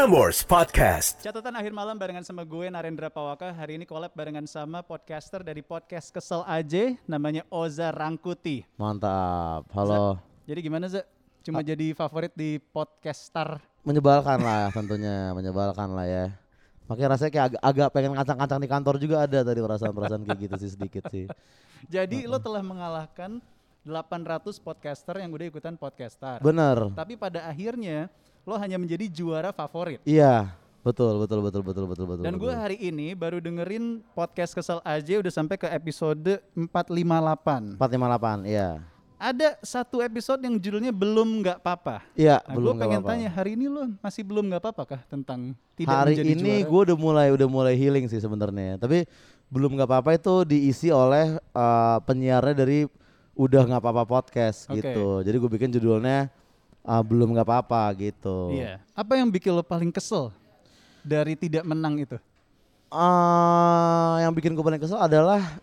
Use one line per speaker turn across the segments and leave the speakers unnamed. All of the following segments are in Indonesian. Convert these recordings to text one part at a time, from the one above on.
Prambors Podcast.
Catatan akhir malam barengan sama gue Narendra Pawaka. Hari ini collab barengan sama podcaster dari podcast Kesel Aja namanya Oza Rangkuti.
Mantap. Halo.
Jadi gimana Za? Cuma jadi favorit di podcaster.
Menyebalkan lah tentunya, menyebalkan lah ya. Makanya rasanya kayak agak, agak pengen ngacang-ngacang di kantor juga ada tadi perasaan-perasaan kayak gitu sih sedikit sih.
Jadi lo telah mengalahkan 800 podcaster yang udah ikutan podcaster.
Bener.
Tapi pada akhirnya lo hanya menjadi juara favorit.
Iya. Betul, betul, betul, betul, betul, betul.
Dan gue hari ini baru dengerin podcast Kesel Aja udah sampai ke episode 458.
458, iya.
Ada satu episode yang judulnya belum nggak apa-apa.
Iya,
Nah,
belum
gue pengen
nggak apa-apa.
tanya hari ini lo masih belum nggak apa-apa kah tentang tidak
Hari
menjadi
ini gue udah mulai udah mulai healing sih sebenarnya. Tapi belum nggak apa-apa itu diisi oleh eh, penyiarnya dari udah nggak apa-apa podcast
Oke.
gitu. Jadi gue bikin judulnya eh, belum nggak apa-apa gitu.
Iya. Apa yang bikin lo paling kesel dari tidak menang itu?
eh yang bikin gue paling kesel adalah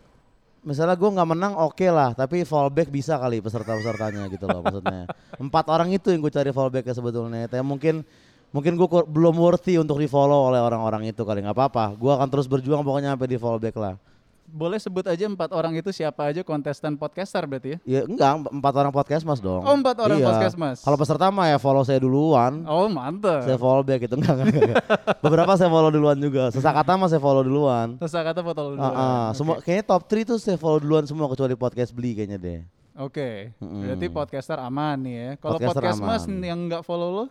misalnya gue nggak menang oke lah tapi fallback bisa kali peserta-pesertanya gitu loh maksudnya empat orang itu yang gue cari fallbacknya sebetulnya tapi mungkin mungkin gue belum worthy untuk di follow oleh orang-orang itu kali nggak apa-apa gue akan terus berjuang pokoknya sampai di fallback lah
Boleh sebut aja empat orang itu siapa aja kontestan podcaster berarti ya?
ya enggak empat orang podcast mas dong
Oh, empat orang
Iya.
Podcastmas.
kalau peserta mah ya follow saya duluan
Oh mantep.
saya fallback gitu enggak, enggak, enggak. beberapa saya follow duluan juga sesakata mah saya follow duluan
Terus kata foto lo
Ah,
duluan.
ah. Semua kayaknya top 3 tuh saya follow duluan semua kecuali podcast beli kayaknya deh.
Oke,
Mm-mm.
berarti podcaster aman nih ya. Kalau podcast mas
aman.
yang nggak follow lo,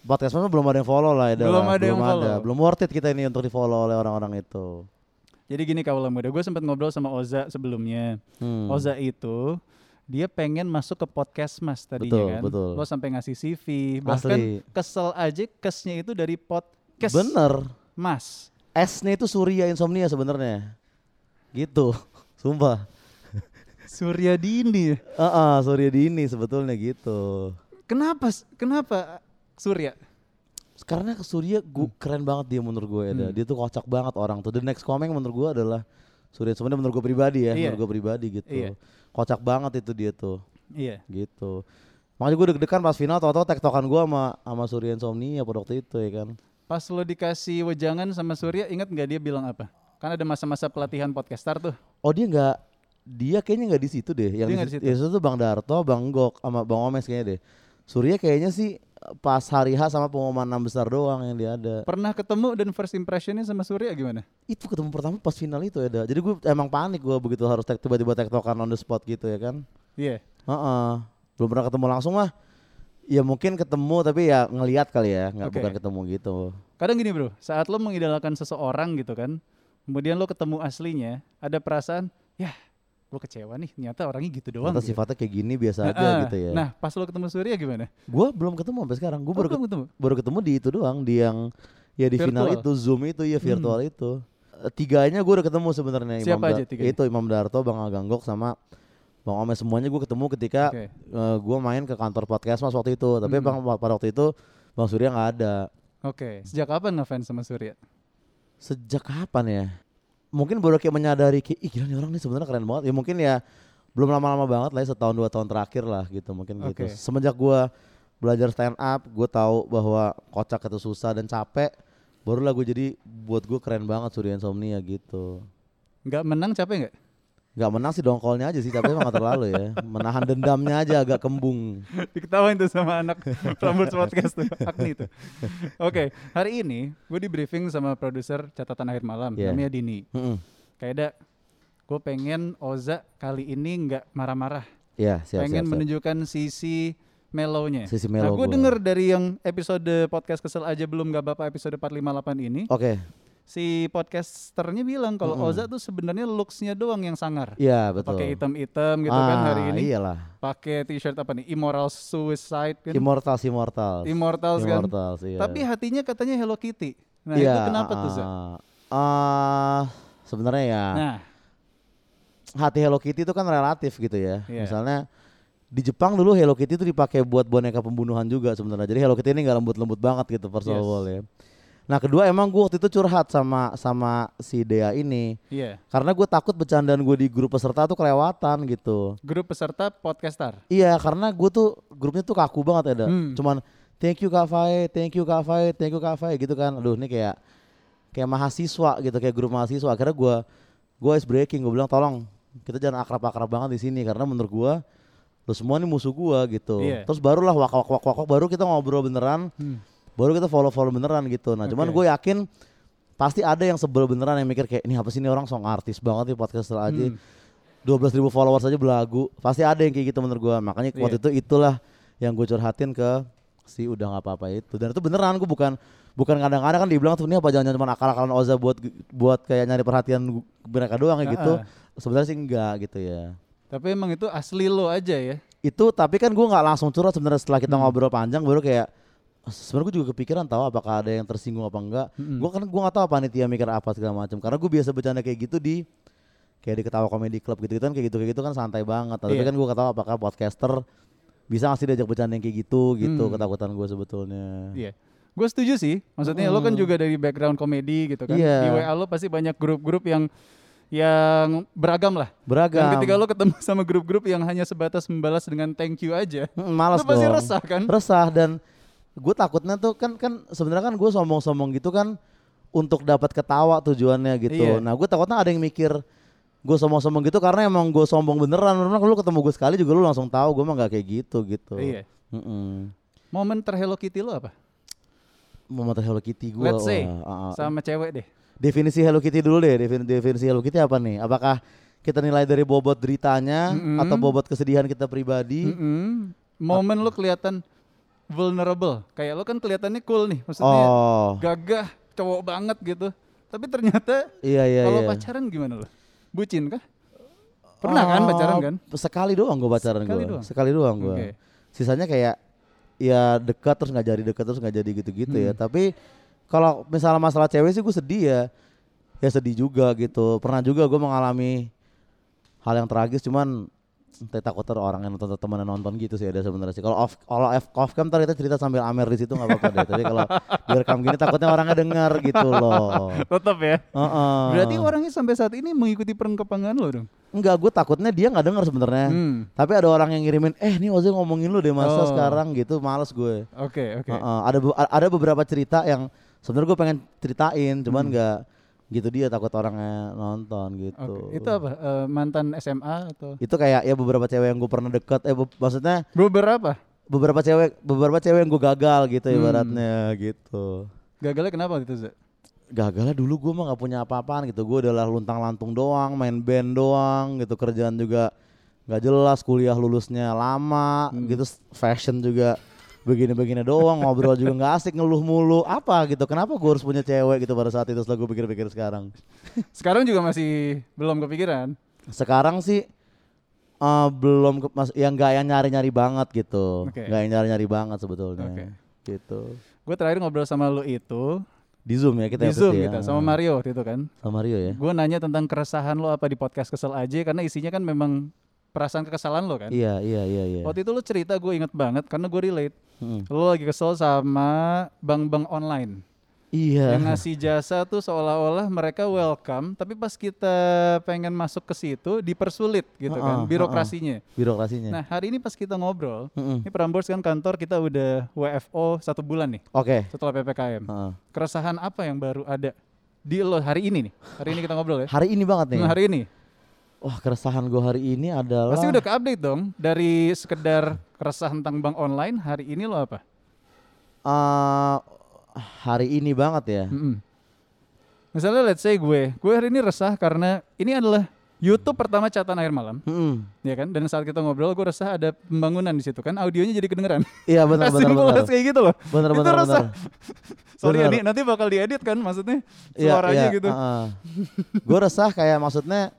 Podcast mana belum ada yang follow lah ya.
Belum ada yang follow.
Belum worth it kita ini untuk di follow oleh orang-orang itu.
Jadi gini kalau muda, gue sempat ngobrol sama Oza sebelumnya.
Hmm.
Oza itu dia pengen masuk ke podcast mas tadinya
Betul,
kan.
betul.
Lo sampai ngasih CV, bahkan
Asli.
kesel aja kesnya itu dari podcast
Bener.
mas.
S-nya itu Surya Insomnia sebenarnya. Gitu. Sumpah.
Surya Dini.
Heeh, Surya Dini sebetulnya gitu.
Kenapa? Kenapa Surya?
Karena Surya gua
Hmm.
keren banget dia menurut gue ya. Dia tuh kocak banget orang tuh. The next coming menurut gue adalah Surya Insomnia menurut gue pribadi ya,
Iya.
menurut gue pribadi gitu.
Iya.
Kocak banget itu dia tuh.
Iya.
gitu makanya gue deg-degan pas final tau-tau tektokan gue sama sama Surya Insomnia pada waktu itu ya kan
Pas lo dikasih wejangan sama Surya, ingat nggak dia bilang apa? Kan ada masa-masa pelatihan podcaster tuh.
oh dia nggak dia kayaknya nggak di situ deh yang
Dia
di, situ ya, situ tuh Bang Darto Bang Gok sama Bang Omes kayaknya deh Surya kayaknya sih pas hari H sama pengumuman enam besar doang yang dia ada
Pernah ketemu dan first impressionnya sama Surya gimana?
itu ketemu pertama pas final itu ya jadi gue emang panik gue begitu harus tek tiba-tiba tektokan on the spot gitu ya kan
Iya.
Heeh. belum pernah ketemu langsung mah ya mungkin ketemu tapi ya ngelihat kali ya nggak
Oke.
bukan ketemu gitu
Kadang gini bro, saat lo mengidolakan seseorang gitu kan, kemudian lo ketemu aslinya, ada perasaan, ya gue kecewa nih, ternyata orangnya gitu doang.
Ternyata
gitu.
sifatnya kayak gini biasa aja
Heeh.
gitu ya
Nah pas lo ketemu Surya gimana?
Gue belum ketemu sampai sekarang. Gue
Oh,
baru
belum
ket-
ketemu.
baru ketemu di itu doang, di yang ya di final
Virtual.
itu Zoom itu ya virtual
Hmm.
itu. Eh, Tiganya gue udah ketemu sebenarnya. Imam
Siapa
Da-
aja tiganya?
Itu Imam Darto, Bang Aganggok sama Bang Omes semuanya gue ketemu ketika
Oke.
gue main ke kantor podcast mas waktu itu. Tapi
Hmm.
bang pada waktu itu Bang Surya nggak ada.
Oke, sejak kapan ngefans sama Surya?
Sejak kapan ya? Mungkin baru kayak menyadari kayak ih gila nih orang nih sebenarnya keren banget. Ya mungkin ya belum lama-lama banget lah ya setahun dua tahun terakhir lah gitu mungkin gitu.
Oke.
Semenjak gua belajar stand up, gue tahu bahwa kocak itu susah dan capek. Barulah gue jadi buat gue keren banget Surya Insomnia gitu.
Nggak menang capek nggak?
Gak menang sih dongkolnya aja sih, capek emang gak terlalu ya. Menahan dendamnya aja agak kembung.
Diketawain tuh sama anak Prambors Podcast tuh, Agni tuh. Oke, hari ini gue di briefing sama produser catatan akhir malam,
Iya.
namanya Dini.
Mm-mm.
Kayak gue pengen Oza kali ini nggak marah-marah,
Iya siap
pengen
siap, siap.
menunjukkan sisi mellownya.
Sisi
nah,
mellow
gue
gua.
denger dari yang episode podcast kesel aja belum nggak bapak episode 458 ini,
Oke,
si podcasternya bilang kalau
Mm-mm.
Oza tuh sebenarnya looksnya doang yang sangar.
iya betul.
Pakai hitam-hitam gitu kan hari
Ah,
ini.
Iyalah.
Pakai t-shirt apa nih? Immoral Suicide kan.
Immortals, immortals.
Immortals kan.
Immortals, iya.
Tapi hatinya katanya Hello Kitty. Nah,
Iya,
itu kenapa tuh, Za?
ah, sebenarnya ya
Nah,
hati Hello Kitty itu kan relatif gitu ya.
Iya.
Misalnya di Jepang dulu Hello Kitty itu dipakai buat boneka pembunuhan juga sebenarnya. Jadi Hello Kitty ini nggak lembut-lembut banget gitu personal
Yes.
wall ya. Nah kedua emang gue waktu itu curhat sama sama si Dea ini
iya.
karena gue takut bercandaan gue di grup peserta tuh kelewatan gitu.
Grup peserta podcaster.
Iya karena gue tuh grupnya tuh kaku banget ya, Da.
Hmm.
cuman thank you Kak Fai, thank you Kak Fai, thank you Kak Fai gitu kan. Aduh ini kayak kayak mahasiswa gitu, kayak grup mahasiswa. Akhirnya gue gue ice breaking, gue bilang tolong kita jangan akrab-akrab banget di sini karena menurut gue lu semua ini musuh gue gitu.
Iya.
Terus barulah wak wak wak wak wak, baru kita ngobrol beneran,
Hmm.
Baru kita follow follow beneran gitu. Nah cuman
Oke.
gue yakin pasti ada yang sebel beneran yang mikir kayak ini apa sih ini orang song artis banget nih podcaster aja.
Hmm.
12 ribu followers aja belagu pasti ada yang kayak gitu menurut gua makanya waktu
Iya.
itu itulah yang gue curhatin ke si udah nggak apa-apa itu dan itu beneran gue bukan bukan kadang-kadang kan dibilang tuh ini apa jangan cuma akal-akalan Oza buat buat kayak nyari perhatian mereka doang ya gitu sebenarnya sih enggak gitu ya
Tapi emang itu asli lo aja ya.
itu tapi kan gua nggak langsung curhat sebenarnya setelah kita
Hmm.
ngobrol panjang baru kayak sebenarnya gue juga kepikiran tahu apakah ada yang tersinggung apa enggak
Mm-mm.
Gua kan gua nggak tahu panitia mikir apa segala macam karena gue biasa bercanda kayak gitu di kayak di ketawa komedi club gitu kan kayak gitu kayak gitu kan santai banget tapi
Iya.
kan gue tahu apakah podcaster bisa ngasih diajak bercanda yang kayak gitu gitu
Hmm.
ketakutan gue sebetulnya
Iya. Gue setuju sih. Maksudnya lo kan
Mm.
juga dari background komedi gitu kan.
Iya.
Di WA lo pasti banyak grup-grup yang yang beragam lah.
beragam
Dan ketika lo ketemu sama grup-grup yang hanya sebatas membalas dengan thank you aja,
Mm, malas
lo pasti
dong
resah kan?
resah dan gue takutnya tuh kan kan sebenarnya kan gue sombong-sombong gitu kan untuk dapat ketawa tujuannya gitu
Iya.
nah gue takutnya ada yang mikir gue sombong-sombong gitu karena emang gue sombong beneran kalau lu ketemu gue sekali juga lu langsung tahu gue mah gak kayak gitu gitu
Iya.
Mm-mm.
Momen ter Hello Kitty lo apa?
Momen Hello Kitty gue
Let's say
ah,
sama cewek deh.
definisi Hello Kitty dulu deh defin- definisi Hello Kitty apa nih apakah kita nilai dari bobot deritanya
Mm-mm.
atau bobot kesedihan kita pribadi
Mm-mm. Momen lo kelihatan vulnerable. Kayak lo kan kelihatannya cool nih, maksudnya
oh
gagah, cowok banget gitu. Tapi ternyata
iya iya
kalau
iya
pacaran gimana lo? Bucin kah? Pernah kan
Oh,
pacaran kan?
Sekali doang gue pacaran
Sekali
gue.
doang?
Sekali doang gue.
Oke.
Sisanya kayak ya dekat terus nggak jadi dekat terus nggak jadi gitu-gitu ya.
Hmm.
Tapi kalau misalnya masalah cewek sih gue sedih ya. Ya sedih juga gitu. Pernah juga gue mengalami hal yang tragis cuman entah takut ter orang yang nonton teman yang nonton gitu sih ada sebenarnya sih. Kalau off kalau off, off cam ntar kita cerita sambil amer di situ nggak apa-apa deh. Tapi kalau direkam gini takutnya orangnya dengar gitu loh.
Tetap ya.
Heeh.
Berarti orangnya sampai saat ini mengikuti perkembangan lo dong.
enggak gue takutnya dia nggak dengar sebenarnya.
Hmm.
Tapi ada orang yang ngirimin, eh nih Oza ngomongin lu deh masa
Oh.
sekarang gitu, males gue.
Oke, oke.
Heeh, ada be- ada beberapa cerita yang sebenarnya gue pengen ceritain, cuman
Hmm.
Gitu dia takut orangnya nonton gitu.
Oke. Itu apa? Eh, mantan SMA atau
Itu kayak ya beberapa cewek yang gue pernah deket, eh be- maksudnya
beberapa?
beberapa cewek beberapa cewek yang gue gagal gitu
Hmm.
ibaratnya gitu.
Gagalnya kenapa gitu, Za?
Gagalnya dulu gue mah nggak punya apa-apaan gitu, gue adalah luntang lantung doang, main band doang gitu, kerjaan juga nggak jelas, kuliah lulusnya lama
Hmm.
gitu, fashion juga begini-begini doang, ngobrol juga nggak asik, ngeluh mulu, apa gitu, kenapa gue harus punya cewek gitu pada saat itu setelah gue pikir-pikir sekarang.
Sekarang juga masih belum kepikiran.
Sekarang sih eh, belum, ke, mas, yang nggak yang nyari-nyari banget gitu, yang nyari-nyari banget sebetulnya,
Oke.
gitu.
Gue terakhir ngobrol sama lo itu
Di zoom ya kita
di
waktu
Zoom
ya.
sama Mario waktu itu kan.
Sama Mario ya.
Gue nanya tentang keresahan lo apa di podcast kesel aja karena isinya kan memang perasaan kekesalan lo kan.
Iya iya iya iya.
Waktu itu lo cerita gue inget banget karena gue relate.
Mm.
Lo lagi kesel sama bank-bank online
Iya.
yang ngasih jasa tuh seolah-olah mereka welcome, tapi pas kita pengen masuk ke situ dipersulit gitu kan
Heeh,
birokrasinya.
Birokrasinya.
Nah hari ini pas kita ngobrol,
Mm-mm.
ini Prambors kan kantor kita udah WFO satu bulan nih
Oke.
setelah ppkm.
Heeh.
Keresahan apa yang baru ada di lo hari ini nih? Hari ini kita ngobrol ya.
Hari ini banget nih.
Hmm, hari ini
Wah keresahan gue hari ini adalah.
pasti udah ke-update dong dari sekedar keresahan tentang bank online. Hari ini lo apa?
Eh, hari ini banget ya.
Mm-mm. Misalnya let's say gue, gue hari ini resah karena ini adalah YouTube pertama catatan akhir malam,
Mm-mm.
ya kan? Dan saat kita ngobrol, gue resah ada pembangunan di situ kan, audionya jadi kedengeran.
Iya benar benar benar.
kayak gitu loh.
Benar
Itu
benar
resah.
benar.
Sorry ya,
Bener.
Di, nanti bakal diedit kan, maksudnya
Iya,
suaranya
iya,
gitu.
gue resah kayak maksudnya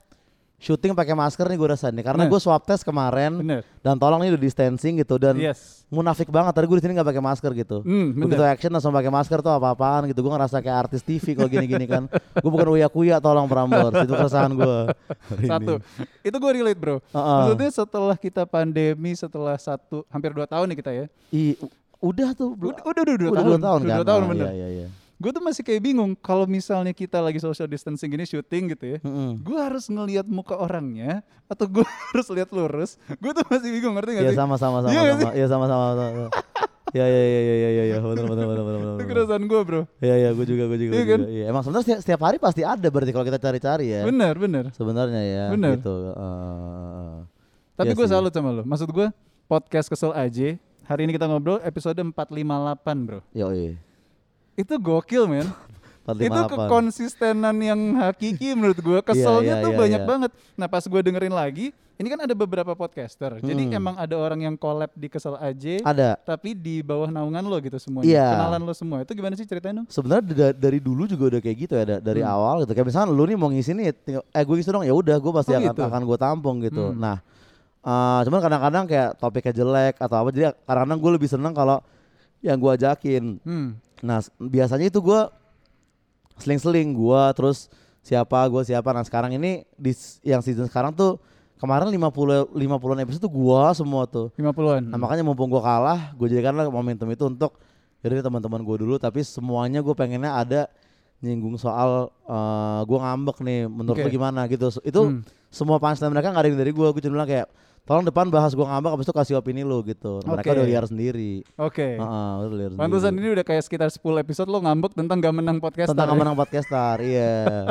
syuting pakai masker nih gue resah nih karena gue swab test kemarin
Bener.
dan tolong nih udah distancing gitu dan
Yes.
munafik banget tadi gue di sini nggak pakai masker gitu.
Hmm,
Begitu action langsung pakai masker tuh apa-apaan gitu. Gue ngerasa kayak artis TV kalau gini-gini kan. Gue bukan uya kuya tolong Prambors. Itu keresahan gue.
Satu. Itu gue relate bro.
Heeh.
Maksudnya setelah kita pandemi, setelah satu, hampir dua tahun nih kita ya.
I, udah tuh.
Udah, udah, udah, dua
udah
tahun.
dua tahun
Udah
kan.
dua tahun
Ah,
bener.
Iya, iya, iya.
Gue tuh masih kayak bingung kalau misalnya kita lagi social distancing gini syuting gitu ya.
Mm-mm.
Gue harus ngelihat muka orangnya atau gue harus lihat lurus. Gue tuh masih bingung ngerti gak
Iya
sih?
sama sama sama
Iya nggak
sama. Iya sama sama. sama. Ya ya ya ya ya ya ya benar benar benar benar benar.
Itu keresahan gue bro.
Iya iya gue juga gue juga.
Iya kan?
juga. Iya emang sebenarnya setiap, setiap hari pasti ada berarti kalau kita cari-cari ya.
Bener bener.
Sebenarnya ya
Bener.
gitu. eh.
Tapi
Iya
gue salut sama lo. Maksud gue podcast kesel aja. Hari ini kita ngobrol episode 458 bro.
Yoi.
Itu gokil men. itu
458.
kekonsistenan yang hakiki menurut gue. Keselnya
iya,
tuh
iya,
banyak
iya.
banget. Nah pas gue dengerin lagi. Ini kan ada beberapa podcaster. Jadi
Hmm.
emang ada orang yang collab di kesel aja.
Ada.
Tapi di bawah naungan lo gitu semuanya.
Iya.
Kenalan lo semua. Itu gimana sih ceritain dong?
Sebenarnya da- dari dulu juga udah kayak gitu ya da- dari
Hmm.
awal gitu. Kayak misalnya lu nih mau ngisi nih, tinggal- eh gue ngisi dong ya udah gue pasti
Oh,
akan
gitu?
akan gue tampung gitu.
Hmm.
Nah, eh, cuman kadang-kadang kayak topiknya jelek atau apa jadi kadang-kadang gue lebih seneng kalau yang gue ajakin.
Hmm.
Nah biasanya itu gue seling-seling gue terus siapa gue siapa. Nah sekarang ini di yang season sekarang tuh kemarin 50 50 episode tuh gue semua tuh.
50-an.
Nah makanya mumpung gue kalah, gue jadikanlah momentum itu untuk jadi teman-teman gue dulu. Tapi semuanya gue pengennya ada nyinggung soal eh gue ngambek nih, menurut
Oke.
lu gimana gitu. Itu
Hmm.
semua punchline mereka nggak ada yang dari gue. Gue cuma bilang kayak, tolong depan bahas gue ngambek, habis itu kasih opini lu gitu. Mereka
Oke.
udah liar sendiri.
Oke.
Heeh, udah liar
Pantesan
sendiri.
ini udah kayak sekitar 10 episode lo ngambek tentang gak menang podcast
Tentang menang podcaster, iya.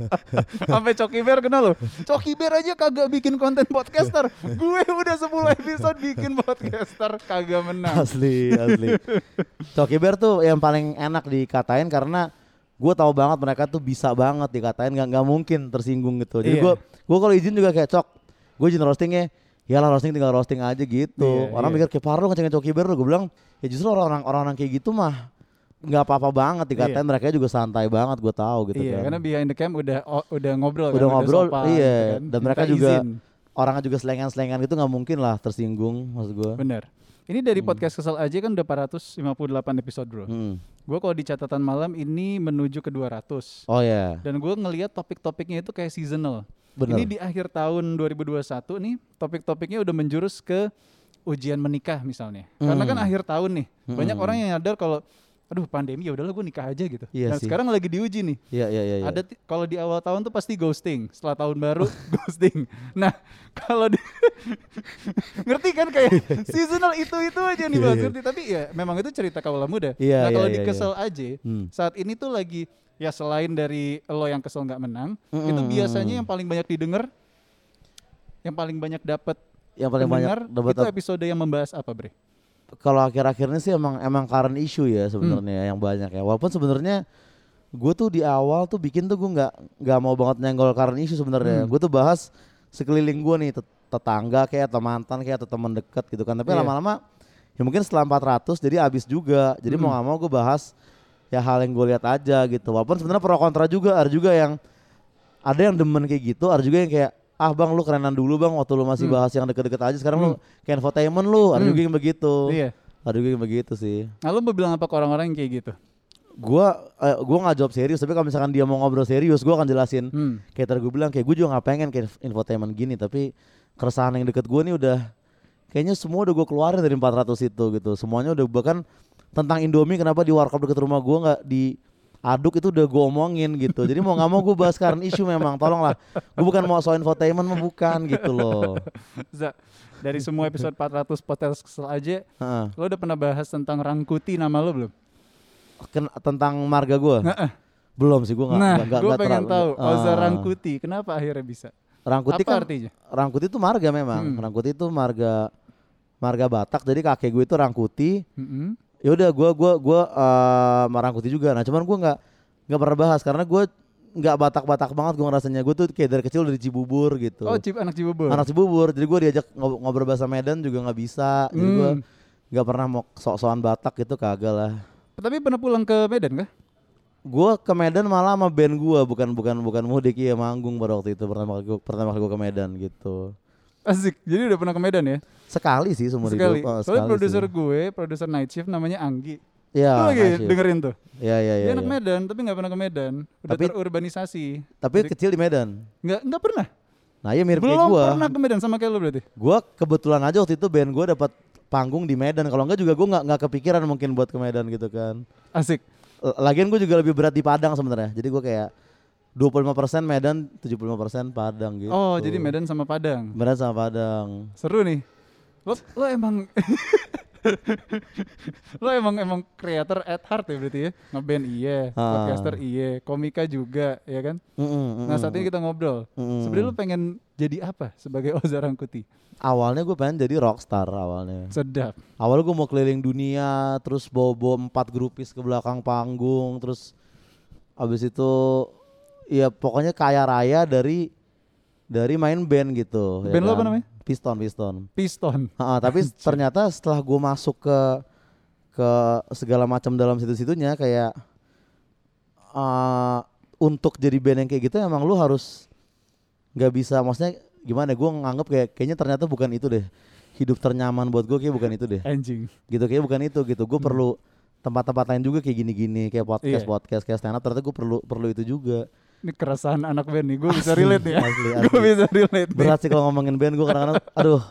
Sampai Coki Bear kenal lo. Coki Bear aja kagak bikin konten podcaster. Gue udah 10 episode bikin podcaster kagak menang.
asli, asli. Coki Bear tuh yang paling enak dikatain karena gue tahu banget mereka tuh bisa banget dikatain nggak nggak mungkin tersinggung gitu. Jadi gue gue kalau izin juga kayak cok, gue izin roastingnya, ya lah roasting tinggal roasting aja gitu.
Iya,
orang
iya.
mikir kayak parah lu ngecengin Coki Bear lu, gue bilang ya justru orang-orang orang kayak gitu mah nggak apa-apa banget dikatain mereka juga santai banget gue tahu gitu
iya,
kan.
karena behind the cam udah o- udah ngobrol kan,
Udah ngobrol,
sopan,
iya.
gitu kan.
Dan mereka
Minta
juga-
izin.
Orangnya juga selengan-selengan gitu nggak mungkin lah tersinggung maksud gue.
bener. Ini dari podcast kesel aja kan udah 458 episode, Bro.
Hmm.
Gue kalau di catatan malam ini menuju ke 200.
Oh ya,
Dan gue ngelihat topik-topiknya itu kayak seasonal.
benar.
Ini di akhir tahun 2021 nih, topik-topiknya udah menjurus ke ujian menikah misalnya. Karena kan
Hmm.
akhir tahun nih, banyak
Hmm.
orang yang nyadar kalau aduh pandemi ya udahlah gue nikah aja gitu.
Iya
Dan
sih.
sekarang lagi diuji nih.
Iya iya iya. iya.
Ada kalau di awal tahun tuh pasti ghosting, setelah tahun baru ghosting. Nah, kalau di ngerti kan kayak seasonal itu-itu aja nih
Iya,
Bang.
iya.
Ngerti tapi ya memang itu cerita kaula muda.
Iya,
nah,
iya,
kalau
iya,
di
iya.
kesel aja
Hmm.
saat ini tuh lagi ya selain dari lo yang kesel nggak menang,
Mm-mm.
itu biasanya yang paling banyak didengar yang paling banyak dapat
yang paling banyak dapat
itu episode yang membahas apa, Bre?
Kalau akhir-akhir ini sih emang emang current issue ya
Hmm.
sebenarnya yang banyak ya. Walaupun sebenarnya gue tuh di awal tuh bikin tuh gue nggak nggak mau banget nyenggol current issue sebenarnya.
Hmm.
Gue tuh bahas sekeliling gue nih tet- tetangga kayak atau mantan kayak atau teman dekat gitu kan. Tapi
Iya.
lama-lama ya mungkin setelah 400 jadi habis juga. Jadi mau
Hmm.
nggak mau gue bahas ya hal yang gue lihat aja gitu. Walaupun sebenarnya pro kontra juga ada juga yang ada yang demen kayak gitu, ada juga yang kayak ah bang lu kerenan dulu bang waktu lu masih
Hmm.
bahas yang deket-deket aja sekarang lu kayak infotainment lu ada
Hmm.
juga yang begitu
Iya.
ada juga yang begitu sih
Nah, lo mau bilang apa ke orang-orang yang kayak gitu?
gua eh, gua nggak jawab serius tapi kalau misalkan dia mau ngobrol serius gua akan jelasin
Hmm.
kayak tadi gue bilang kayak gue juga nggak pengen kayak inf- infotainment gini tapi keresahan yang deket gue nih udah kayaknya semua udah gue keluarin dari 400 itu gitu semuanya udah bahkan tentang Indomie kenapa di warkop deket rumah gua nggak diaduk itu udah gue omongin gitu jadi mau nggak mau gue bahas current isu memang tolonglah gue bukan mau soal infotainment mah bukan gitu loh
Za, dari semua episode 400 podcast kesel aja,
Heeh.
lo udah pernah bahas tentang Rangkuti nama lo belum?
Ken- tentang marga gue belum sih gue nggak
Nah,
nggak-
gue pengen tahu Oza
Ah.
Rangkuti, kenapa akhirnya bisa?
Rangkuti
apa
kan
artinya?
Rangkuti itu marga memang.
Hmm.
Rangkuti itu marga marga Batak. Jadi kakek gue itu Rangkuti.
Mm-mm.
Ya udah gua gua gua eh, Rangkuti juga. Nah, cuman gua nggak nggak pernah bahas karena gua nggak Batak-Batak banget gua ngerasanya. Gue tuh kayak dari kecil dari Cibubur gitu.
Oh, Cip anak Cibubur.
Anak Cibubur. Jadi gua diajak ngob- ngobrol bahasa Medan juga nggak bisa. Jadi
Hmm.
nggak pernah mau sok-sokan Batak gitu kagak lah.
Tapi pernah pulang ke Medan kah?
Gua ke Medan malah sama band gua bukan bukan bukan mudik ya manggung pada waktu itu pertama kali gua, pertama kali gua ke Medan gitu.
Asik. Jadi udah pernah ke Medan ya?
Sekali sih seumur
Sekali.
hidup. Oh,
Soalnya
sekali
produser gue, produser Night Shift namanya Anggi.
Iya,
Lu lagi
Nasib.
dengerin tuh.
Iya iya iya.
Dia anak
iya.
Medan tapi nggak pernah ke Medan. Udah
Tapi-
terurbanisasi.
Tapi
Jadi-
kecil di Medan.
Nggak nggak pernah.
Nah, iya mirip
Belum
kayak gua.
pernah ke Medan sama kayak lu berarti.
Gua kebetulan aja waktu itu band gua dapat panggung di Medan. Kalau enggak juga gua nggak nggak kepikiran mungkin buat ke Medan gitu kan.
Asik.
Lagian gua juga lebih berat di Padang sebenarnya. Jadi gua kayak 25% Medan, 75% Padang gitu.
Oh, jadi Medan sama Padang.
Medan sama Padang.
Seru nih. Lo, lo emang Lo emang emang creator at heart ya berarti ya? Ngeband iya,
Ah.
podcaster iya, komika juga ya kan?
Mm-mm,
Nah
mm-mm.
saat ini kita ngobrol.
Mm-mm.
Sebenarnya lo pengen jadi apa sebagai Oza Rangkuti?
awalnya gue pengen jadi rockstar awalnya.
Sedap.
Awalnya gue mau keliling dunia, terus bawa-bawa empat grupis ke belakang panggung, terus abis itu ya pokoknya kaya raya dari dari main band gitu. ya
Band lo apa
kan.
namanya?
Piston, Piston.
Piston.
Ha, tapi ternyata setelah gue masuk ke ke segala macam dalam situ-situnya kayak eh, untuk jadi band yang kayak gitu emang lu harus nggak bisa maksudnya gimana gue nganggep kayak kayaknya ternyata bukan itu deh hidup ternyaman buat gue kayak bukan itu deh
Anjing.
gitu kayak bukan itu gitu gue perlu tempat-tempat lain juga kayak gini-gini kayak podcast
Iya.
podcast kayak stand up ternyata gue perlu perlu itu juga
Ini keresahan anak band nih. Gue bisa
Asli,
relate nih ya.
asli,
Gue bisa relate
berat sih kalau ngomongin band gue kadang-kadang aduh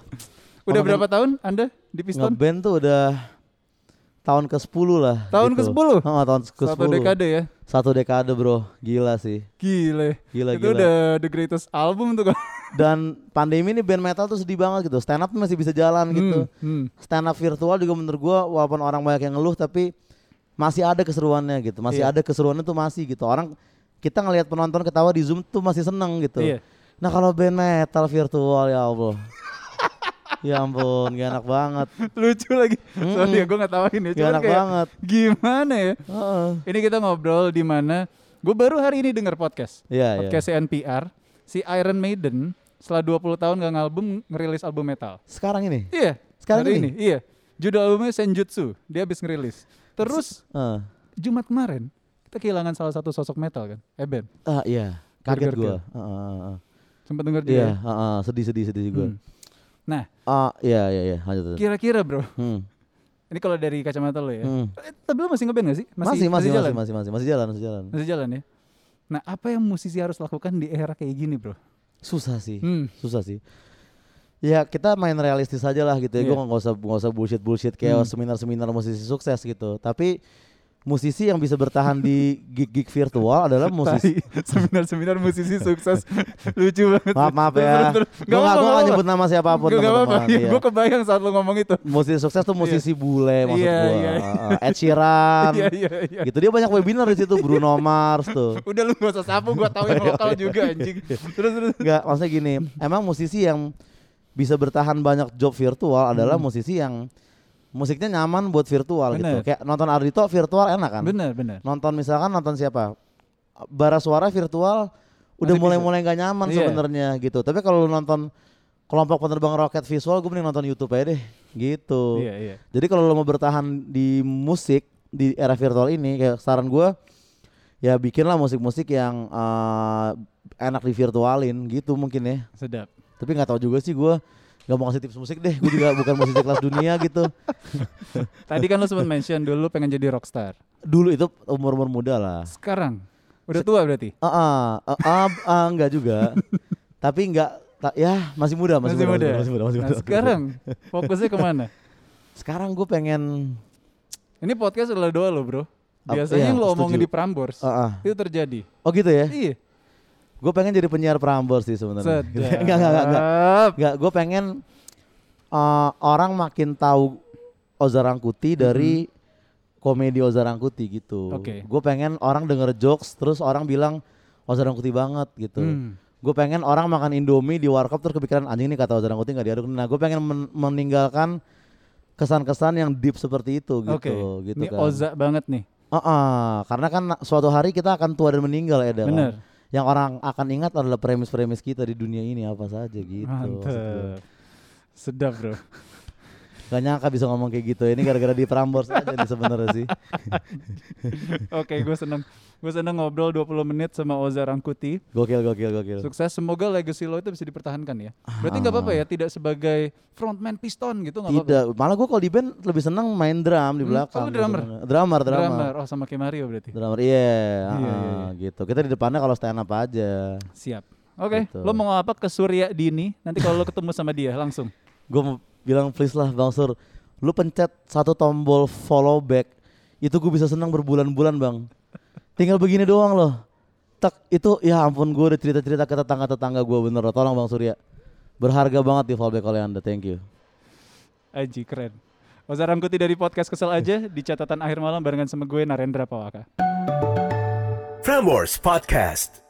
Udah berapa tahun Anda di Piston?
ngeband tuh udah tahun ke 10 lah
Tahun
gitu.
ke-10?
Heeh, tahun ke 10
Satu dekade ya.
satu dekade bro gila sih
Gile.
gila
Itu
gila
udah the greatest album tuh kan.
dan pandemi ini band metal tuh sedih banget gitu stand up masih bisa jalan gitu
Hmm, hmm.
stand up virtual juga menurut gua walaupun orang banyak yang ngeluh tapi masih ada keseruannya gitu masih
Iya.
ada keseruannya tuh masih gitu orang kita ngelihat penonton ketawa di zoom tuh masih seneng gitu
Iya.
nah kalau band metal virtual ya allah ya ampun gak enak banget
Lucu lagi.
Mm-mm.
Sorry ya gue gak tawain ya.
gak enak
kayak
banget
gimana ya.
Heeh.
Ini kita ngobrol di mana gue baru hari ini denger podcast.
Iya, iya.
podcast NPR. Si Iron Maiden setelah 20 tahun gak ngalbum ngerilis album metal.
sekarang ini
Iya.
Sekarang
hari
ini?
Iya. Judul albumnya Senjutsu. Dia habis ngerilis. Terus
Heeh.
Jumat kemarin kita kehilangan salah satu sosok metal kan, Eben.
ah iya kaget
Kill.
Heeh, heeh, heeh.
Sempat denger dia.
iya
ya?
heeh, sedih sedih sedih gua
Hmm. Nah,
ah iya iya iya lanjut
kira-kira bro,
Hmm.
ini kalau dari kacamata lo ya,
Hmm.
eh, tapi lo masih ngeband gak sih?
masih masih masih
jalan?
masih masih masih jalan masih jalan
Masih jalan ya. Nah, apa yang musisi harus lakukan di era kayak gini, bro?
susah sih
Hmm.
susah sih ya kita main realistis aja lah gitu ya gue
Iya.
nggak usah nggak usah bullshit bullshit kayak
Hmm.
seminar seminar musisi sukses gitu tapi musisi yang bisa bertahan di gig gig virtual adalah musisi
seminar-seminar musisi sukses lucu banget.
maaf maaf ya gue
apa-apa,
gue nyebut nama siapa pun
Gak apa-apa, ya,
iya.
gue kebayang saat lo ngomong itu.
musisi sukses tuh musisi bule maksud
Iya,
gue
iya.
Ed Sheeran
Iya, iya, iya.
gitu dia banyak webinar di situ Bruno Mars tuh
Udah lu gak usah sapu, gue tahu yang lokal juga anjing. Terus, terus.
Enggak, maksudnya gini, emang musisi yang bisa bertahan banyak job virtual adalah
Hmm.
musisi yang musiknya nyaman buat virtual gitu.
Bener.
Kayak nonton Ardito virtual enak kan?
Bener, bener.
Nonton misalkan nonton siapa? Bara suara virtual udah mulai-mulai nggak nyaman
Iya.
sebenarnya gitu. Tapi kalau lu nonton kelompok penerbang roket visual, gue mending nonton YouTube aja deh, gitu.
Iya, iya.
Jadi kalau lo mau bertahan di musik di era virtual ini, kayak saran gue, ya bikinlah musik-musik yang eh, enak di virtualin gitu mungkin ya.
Sedap.
Tapi nggak tahu juga sih gue nggak mau kasih tips musik deh. Gue juga bukan musisi kelas dunia gitu.
Tadi kan lo sempat mention dulu lu pengen jadi rockstar.
Dulu itu umur umur muda lah.
Sekarang udah tua berarti.
Ah, ah, ah, ah, ah, nggak juga. Tapi nggak, ta- ya masih muda, masih, muda, masih muda, masih muda, masih
Nah,
muda.
sekarang fokusnya ke mana?
sekarang gue pengen,
Ini podcast adalah doa lo bro. Biasanya
iya,
yang lo omongin
setuju.
di Prambors
ah, ah.
itu terjadi.
oh gitu ya?
Iya.
Gue pengen jadi penyiar Prambors sih sebenarnya. Enggak, enggak, enggak, enggak. Enggak, gue pengen uh, orang makin tahu Oza Rangkuti dari komedi Oza Rangkuti gitu.
Oke.
Gue pengen orang denger jokes terus orang bilang Oza Rangkuti banget gitu.
Hmm.
Gue pengen orang makan Indomie di warkop terus kepikiran anjing nih kata Oza Rangkuti nggak diaduk. Nah, gue pengen men- meninggalkan kesan-kesan yang deep seperti itu gitu.
Oke.
gitu
Ini
kan.
Oza banget nih.
Uh-uh, karena kan suatu hari kita akan tua dan meninggal ya, kan? Yang orang akan ingat adalah premis-premis kita di dunia ini apa saja gitu.
Mantep. Sedap bro.
Gak nyangka bisa ngomong kayak gitu. Ini gara-gara di Prambors aja nih sebenarnya sih.
Oke, gue seneng. Gue seneng ngobrol 20 menit sama Oza Rangkuti.
Gokil, gokil, gokil.
Sukses, semoga legacy lo itu bisa dipertahankan ya. Berarti nggak apa-apa ya, tidak sebagai frontman piston gitu nggak apa-apa.
Tidak, malah gue kalau di band lebih seneng main drum di
Hmm,
belakang.
oh, lu drummer?
sebenarnya. Drummer, drummer.
Drummer, oh sama kayak Mario berarti.
Drummer, iya,
Iya,
ah,
iya,
gitu. Kita di depannya kalau stand up aja.
Siap. Oke,
Gitu.
lo mau apa ke Surya Dini? Nanti kalau lo ketemu sama dia langsung.
Gue bilang please lah Bang Sur, lu pencet satu tombol follow back, itu gue bisa seneng berbulan-bulan bang. Tinggal begini doang loh. Tak itu ya ampun gue udah cerita-cerita ke tetangga-tetangga gue bener loh. Tolong Bang Surya. Berharga banget di fallback oleh anda, thank you.
Aji keren. Oza Rangkuti dari podcast Kesel aja di catatan akhir malam barengan sama gue Narendra Pawaka.
Prambors Podcast.